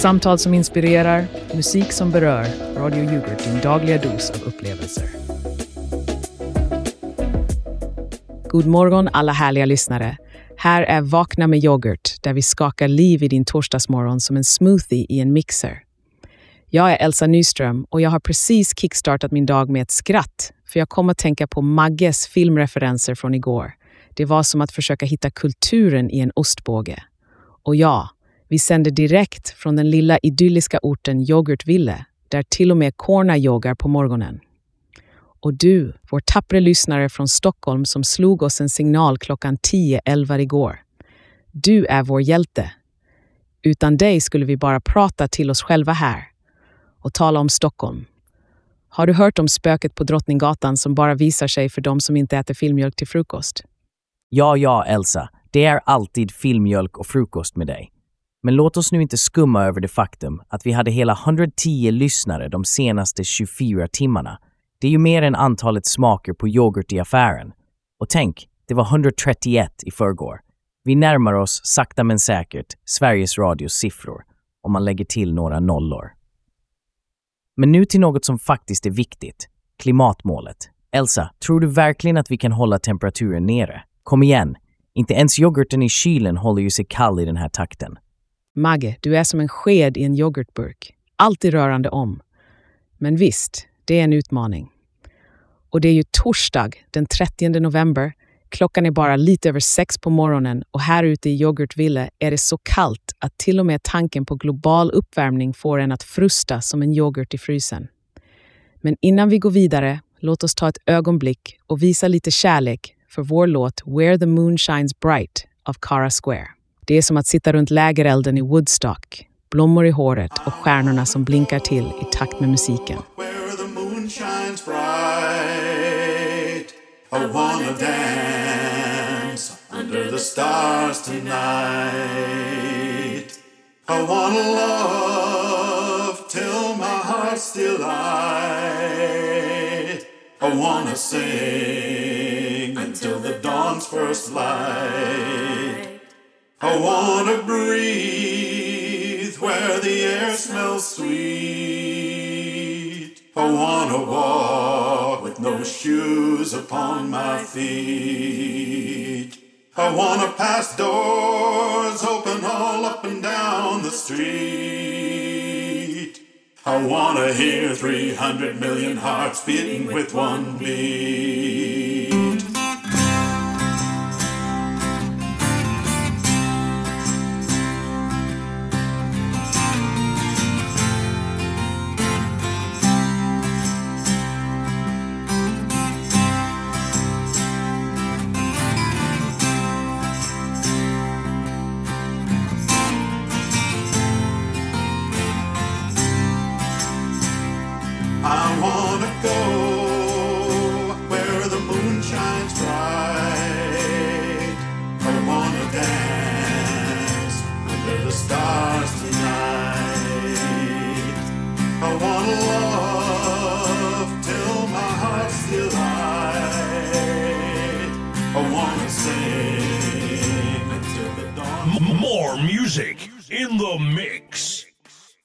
Samtal som inspirerar, musik som berör. Radio Yoghurt, din dagliga dos av upplevelser. God morgon alla härliga lyssnare. Här är Vakna med yoghurt, där vi skakar liv i din torsdagsmorgon som en smoothie i en mixer. Jag är Elsa Nyström och jag har precis kickstartat min dag med ett skratt, för jag kom att tänka på Magges filmreferenser från igår. Det var som att försöka hitta kulturen i en ostbåge. Och ja, vi sänder direkt från den lilla idylliska orten Yoghurtville, där till och med korna yogar på morgonen. Och du, vår tappre lyssnare från Stockholm som slog oss en signal klockan 10.11 igår. Du är vår hjälte. Utan dig skulle vi bara prata till oss själva här och tala om Stockholm. Har du hört om spöket på Drottninggatan som bara visar sig för de som inte äter filmjölk till frukost? Ja, ja, Elsa. Det är alltid filmjölk och frukost med dig. Men låt oss nu inte skumma över det faktum att vi hade hela 110 lyssnare de senaste 24 timmarna. Det är ju mer än antalet smaker på yoghurt i affären. Och tänk, det var 131 i förrgår. Vi närmar oss sakta men säkert Sveriges Radios siffror om man lägger till några nollor. Men nu till något som faktiskt är viktigt. Klimatmålet. Elsa, tror du verkligen att vi kan hålla temperaturen nere? Kom igen, inte ens yoghurten i kylen håller ju sig kall i den här takten. Magge, du är som en sked i en yoghurtburk. Alltid rörande om. Men visst, det är en utmaning. Och det är ju torsdag den 30 november. Klockan är bara lite över sex på morgonen och här ute i Yoghurtville är det så kallt att till och med tanken på global uppvärmning får en att frusta som en yoghurt i frysen. Men innan vi går vidare, låt oss ta ett ögonblick och visa lite kärlek för vår låt Where the Moon Shines Bright av Cara Square. Det är som att sitta runt lägerelden i Woodstock, blommor i håret och stjärnorna som blinkar till i takt med musiken. I wanna dance under the stars tonight. I wanna love till my heart's delight. I wanna sing until the dawn's first light. I wanna breathe where the air smells sweet. I wanna walk with no shoes upon my feet. I wanna pass doors open all up and down the street. I wanna hear 300 million hearts beating with one beat. The stars tonight. I wanna love till my heart's still light. I wanna sing until the dawn. More music in the mix.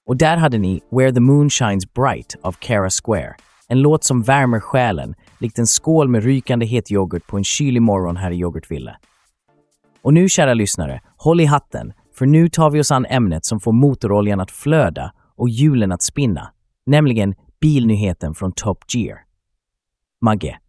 Och där hade ni Where the Moon Shines Bright av Cara Square. En låt som värmer själen, likt en skål med rykande het yoghurt på en kylig morgon här i Yoghurtville. Och nu, kära lyssnare, håll i hatten, för nu tar vi oss an ämnet som får motoroljan att flöda och hjulen att spinna, nämligen bilnyheten från Top Gear. Magge,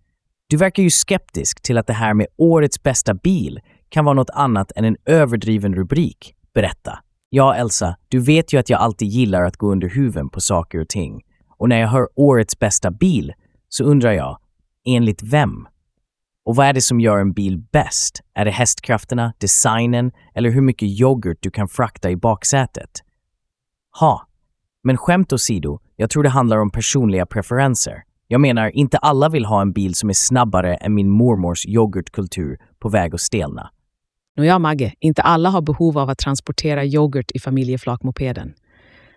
du verkar ju skeptisk till att det här med årets bästa bil kan vara något annat än en överdriven rubrik. Berätta. Ja, Elsa, du vet ju att jag alltid gillar att gå under huven på saker och ting. Och när jag hör årets bästa bil så undrar jag, enligt vem? Och vad är det som gör en bil bäst? Är det hästkrafterna, designen eller hur mycket yoghurt du kan frakta i baksätet? Ha, men skämt åsido, jag tror det handlar om personliga preferenser. Jag menar, inte alla vill ha en bil som är snabbare än min mormors yoghurtkultur på väg att stelna. Nåja, Magge, inte alla har behov av att transportera yoghurt i familjeflakmopeden.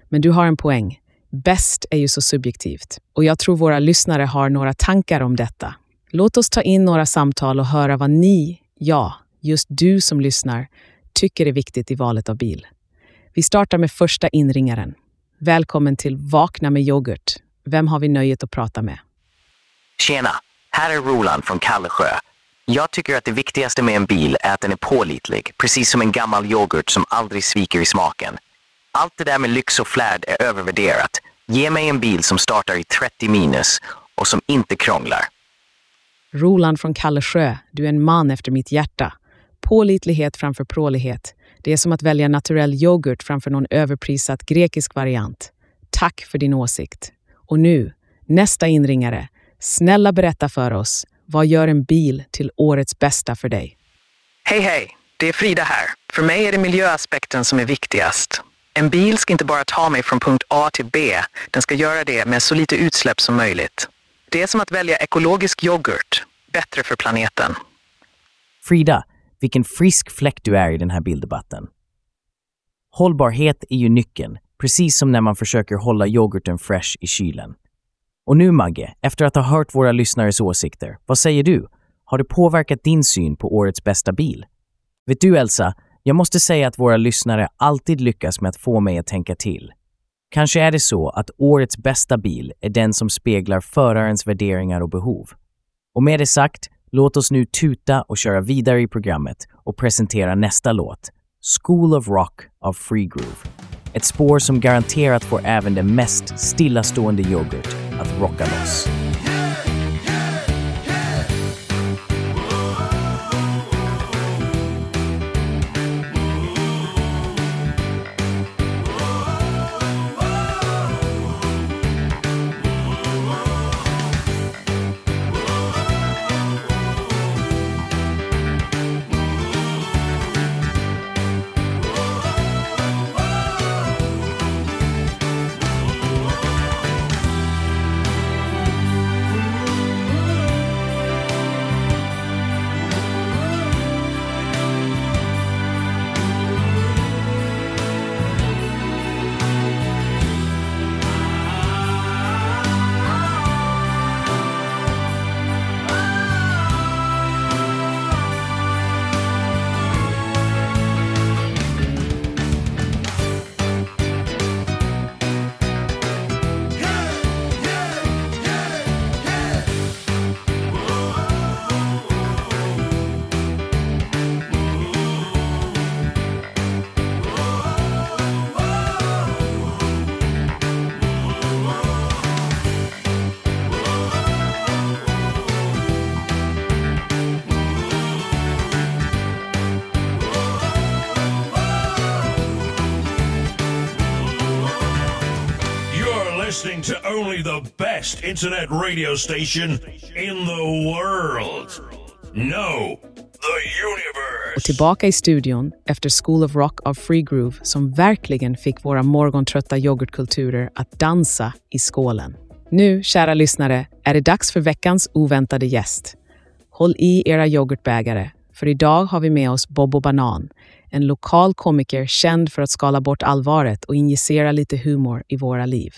Men du har en poäng. Bäst är ju så subjektivt och jag tror våra lyssnare har några tankar om detta. Låt oss ta in några samtal och höra vad ni, ja, just du som lyssnar, tycker är viktigt i valet av bil. Vi startar med första inringaren. Välkommen till Vakna med yoghurt. Vem har vi nöjet att prata med? Tjena, här är Roland från Kallesjö. Jag tycker att det viktigaste med en bil är att den är pålitlig, precis som en gammal yoghurt som aldrig sviker i smaken. Allt det där med lyx och flärd är övervärderat. Ge mig en bil som startar i 30 minus och som inte krånglar. Roland från Kallesjö, du är en man efter mitt hjärta. Pålitlighet framför prålighet. Det är som att välja naturell yoghurt framför någon överprissatt grekisk variant. Tack för din åsikt. Och nu, nästa inringare. Snälla berätta för oss, vad gör en bil till årets bästa för dig? Hej hej, det är Frida här. För mig är det miljöaspekten som är viktigast. En bil ska inte bara ta mig från punkt A till B, den ska göra det med så lite utsläpp som möjligt. Det är som att välja ekologisk yoghurt, bättre för planeten. Frida, vilken frisk fläkt du är i den här bilddebatten. Hållbarhet är ju nyckeln, precis som när man försöker hålla yoghurten fresh i kylen. Och nu Magge, efter att ha hört våra lyssnares åsikter, vad säger du? Har det påverkat din syn på årets bästa bil? Vet du Elsa, jag måste säga att våra lyssnare alltid lyckas med att få mig att tänka till. Kanske är det så att årets bästa bil är den som speglar förarens värderingar och behov. Och med det sagt, låt oss nu tuta och köra vidare i programmet och presentera nästa låt, School of Rock av Free Groove. Ett spår som garanterat får även den mest stillastående yoghurt att rocka loss. Best internet radio station in the world. No, the Och tillbaka i studion efter School of Rock av Free Groove som verkligen fick våra morgontrötta yoghurtkulturer att dansa i skålen. Nu, kära lyssnare, är det dags för veckans oväntade gäst. Håll i era yoghurtbägare, för idag har vi med oss Bobo Banan, en lokal komiker känd för att skala bort allvaret och injicera lite humor i våra liv.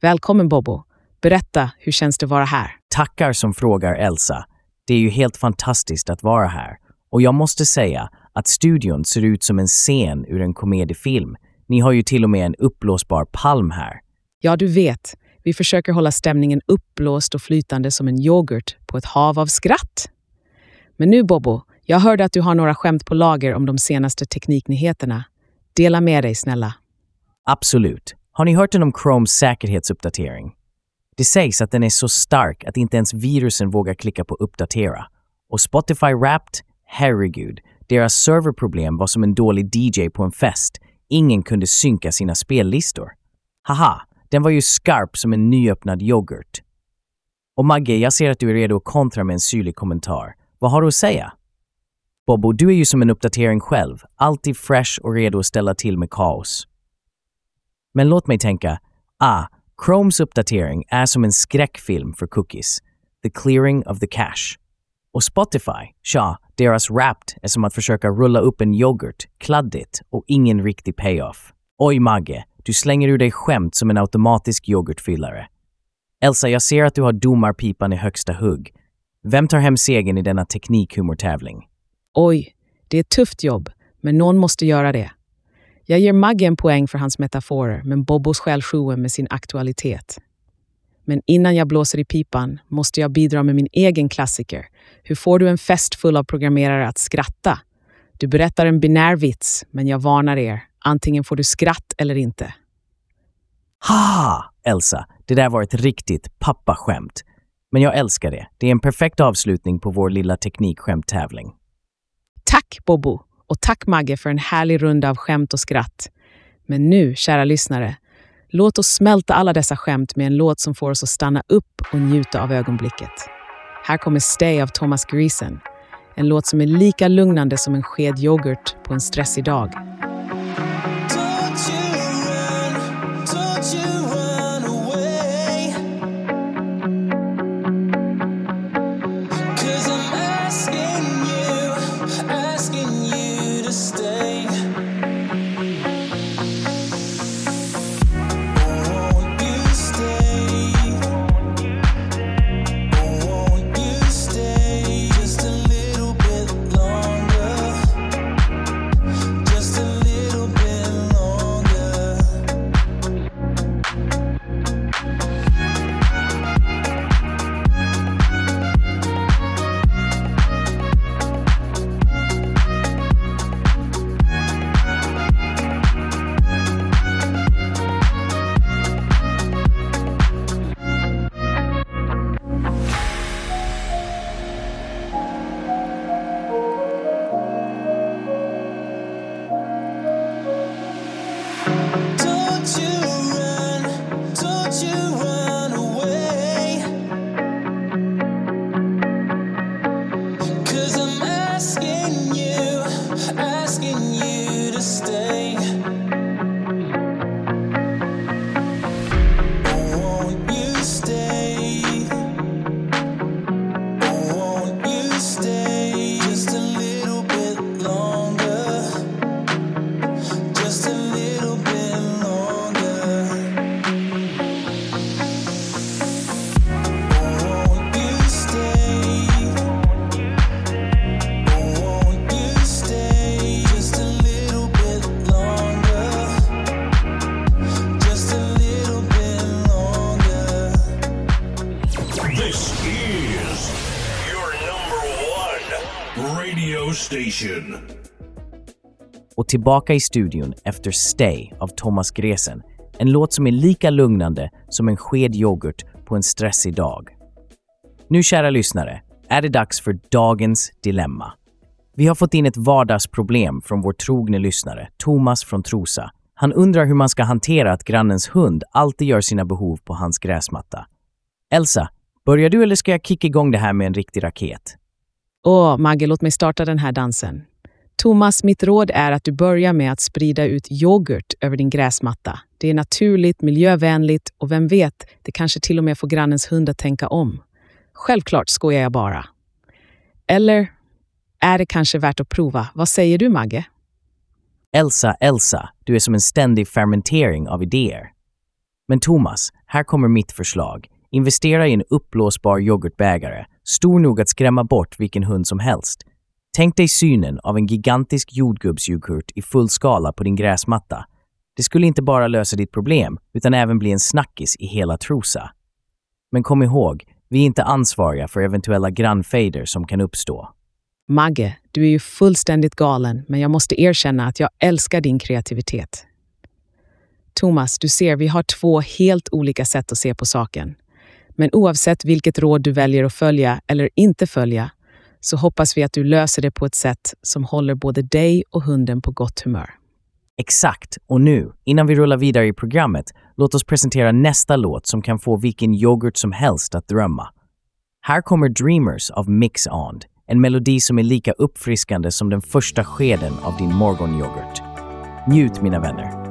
Välkommen Bobo! Berätta, hur känns det vara här? Tackar som frågar Elsa. Det är ju helt fantastiskt att vara här. Och jag måste säga att studion ser ut som en scen ur en komediefilm. Ni har ju till och med en uppblåsbar palm här. Ja, du vet, vi försöker hålla stämningen uppblåst och flytande som en yoghurt på ett hav av skratt. Men nu Bobo, jag hörde att du har några skämt på lager om de senaste tekniknyheterna. Dela med dig snälla. Absolut. Har ni hört den om Chromes säkerhetsuppdatering? Det sägs att den är så stark att inte ens virusen vågar klicka på uppdatera. Och Spotify Wrapped? Herregud, deras serverproblem var som en dålig DJ på en fest. Ingen kunde synka sina spellistor. Haha, den var ju skarp som en nyöppnad yoghurt. Och Magge, jag ser att du är redo att kontra med en syrlig kommentar. Vad har du att säga? Bobbo, du är ju som en uppdatering själv. Alltid fresh och redo att ställa till med kaos. Men låt mig tänka, ah, Chromes uppdatering är som en skräckfilm för cookies. The clearing of the cache. Och Spotify, tja, deras Wrapped är som att försöka rulla upp en yoghurt, kladdigt och ingen riktig payoff. Oj Magge, du slänger ur dig skämt som en automatisk yoghurtfyllare. Elsa, jag ser att du har domarpipan i högsta hugg. Vem tar hem segern i denna teknikhumortävling? Oj, det är ett tufft jobb, men någon måste göra det. Jag ger Magge en poäng för hans metaforer, men Bobbos stjäl showen med sin aktualitet. Men innan jag blåser i pipan måste jag bidra med min egen klassiker. Hur får du en fest full av programmerare att skratta? Du berättar en binär vits, men jag varnar er. Antingen får du skratt eller inte. Ha! Elsa, det där var ett riktigt pappaskämt. Men jag älskar det. Det är en perfekt avslutning på vår lilla teknikskämttävling. Tack Bobo! Och tack Magge för en härlig runda av skämt och skratt. Men nu, kära lyssnare, låt oss smälta alla dessa skämt med en låt som får oss att stanna upp och njuta av ögonblicket. Här kommer Stay av Thomas Greason. En låt som är lika lugnande som en sked yoghurt på en stressig dag. Och tillbaka i studion efter Stay av Thomas Gresen. En låt som är lika lugnande som en sked yoghurt på en stressig dag. Nu kära lyssnare, är det dags för dagens dilemma. Vi har fått in ett vardagsproblem från vår trogne lyssnare, Thomas från Trosa. Han undrar hur man ska hantera att grannens hund alltid gör sina behov på hans gräsmatta. Elsa, börjar du eller ska jag kicka igång det här med en riktig raket? Åh, Magge, låt mig starta den här dansen. Thomas, mitt råd är att du börjar med att sprida ut yoghurt över din gräsmatta. Det är naturligt, miljövänligt och vem vet, det kanske till och med får grannens hund att tänka om. Självklart skojar jag bara. Eller är det kanske värt att prova? Vad säger du, Magge? Elsa, Elsa, du är som en ständig fermentering av idéer. Men Thomas, här kommer mitt förslag. Investera i en uppblåsbar yoghurtbägare, stor nog att skrämma bort vilken hund som helst. Tänk dig synen av en gigantisk jordgubbsyoghurt i full skala på din gräsmatta. Det skulle inte bara lösa ditt problem, utan även bli en snackis i hela Trosa. Men kom ihåg, vi är inte ansvariga för eventuella grannfejder som kan uppstå. Magge, du är ju fullständigt galen, men jag måste erkänna att jag älskar din kreativitet. Thomas, du ser, vi har två helt olika sätt att se på saken. Men oavsett vilket råd du väljer att följa eller inte följa, så hoppas vi att du löser det på ett sätt som håller både dig och hunden på gott humör. Exakt. Och nu, innan vi rullar vidare i programmet, låt oss presentera nästa låt som kan få vilken yoghurt som helst att drömma. Här kommer Dreamers av Mix Ond, en melodi som är lika uppfriskande som den första skeden av din morgonyoghurt. Njut mina vänner.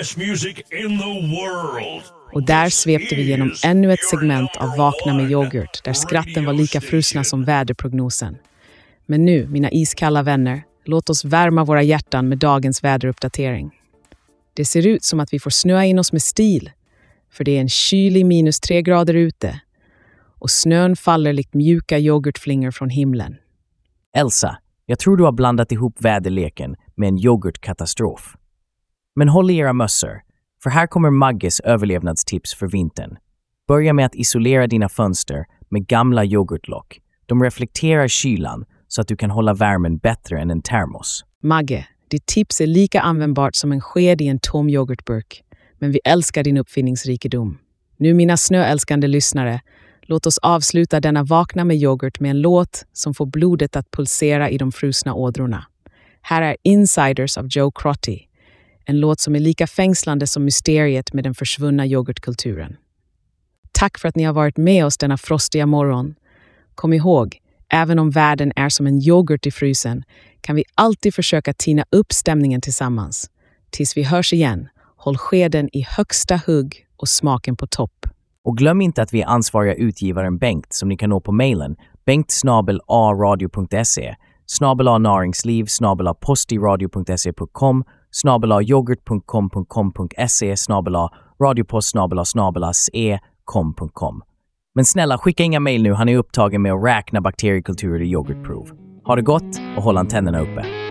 Best music in the world. Och där svepte vi genom ännu ett segment av Vakna med yoghurt där skratten var lika frusna som väderprognosen. Men nu, mina iskalla vänner, låt oss värma våra hjärtan med dagens väderuppdatering. Det ser ut som att vi får snöa in oss med stil, för det är en kylig minus tre grader ute och snön faller likt mjuka yoghurtflingor från himlen. Elsa, jag tror du har blandat ihop väderleken med en yoghurtkatastrof. Men håll i era mössor, för här kommer Magges överlevnadstips för vintern. Börja med att isolera dina fönster med gamla yoghurtlock. De reflekterar kylan så att du kan hålla värmen bättre än en termos. Magge, ditt tips är lika användbart som en sked i en tom yoghurtburk. Men vi älskar din uppfinningsrikedom. Nu mina snöälskande lyssnare, låt oss avsluta denna Vakna med yoghurt med en låt som får blodet att pulsera i de frusna ådrorna. Här är Insiders av Joe Crotty. En låt som är lika fängslande som mysteriet med den försvunna yoghurtkulturen. Tack för att ni har varit med oss denna frostiga morgon. Kom ihåg, även om världen är som en yoghurt i frysen kan vi alltid försöka tina upp stämningen tillsammans. Tills vi hörs igen, håll skeden i högsta hugg och smaken på topp. Och glöm inte att vi är ansvariga utgivaren Bengt som ni kan nå på mejlen bengt.aradio.se snabel näringsliv snabel postiradio.se.com snabel yoghurt.com.com.se snabel radiopost snabel snabel e.com.com. Men snälla, skicka inga mejl nu, han är upptagen med att räkna bakteriekulturer i yoghurtprov. Ha det gott och håll antennerna uppe.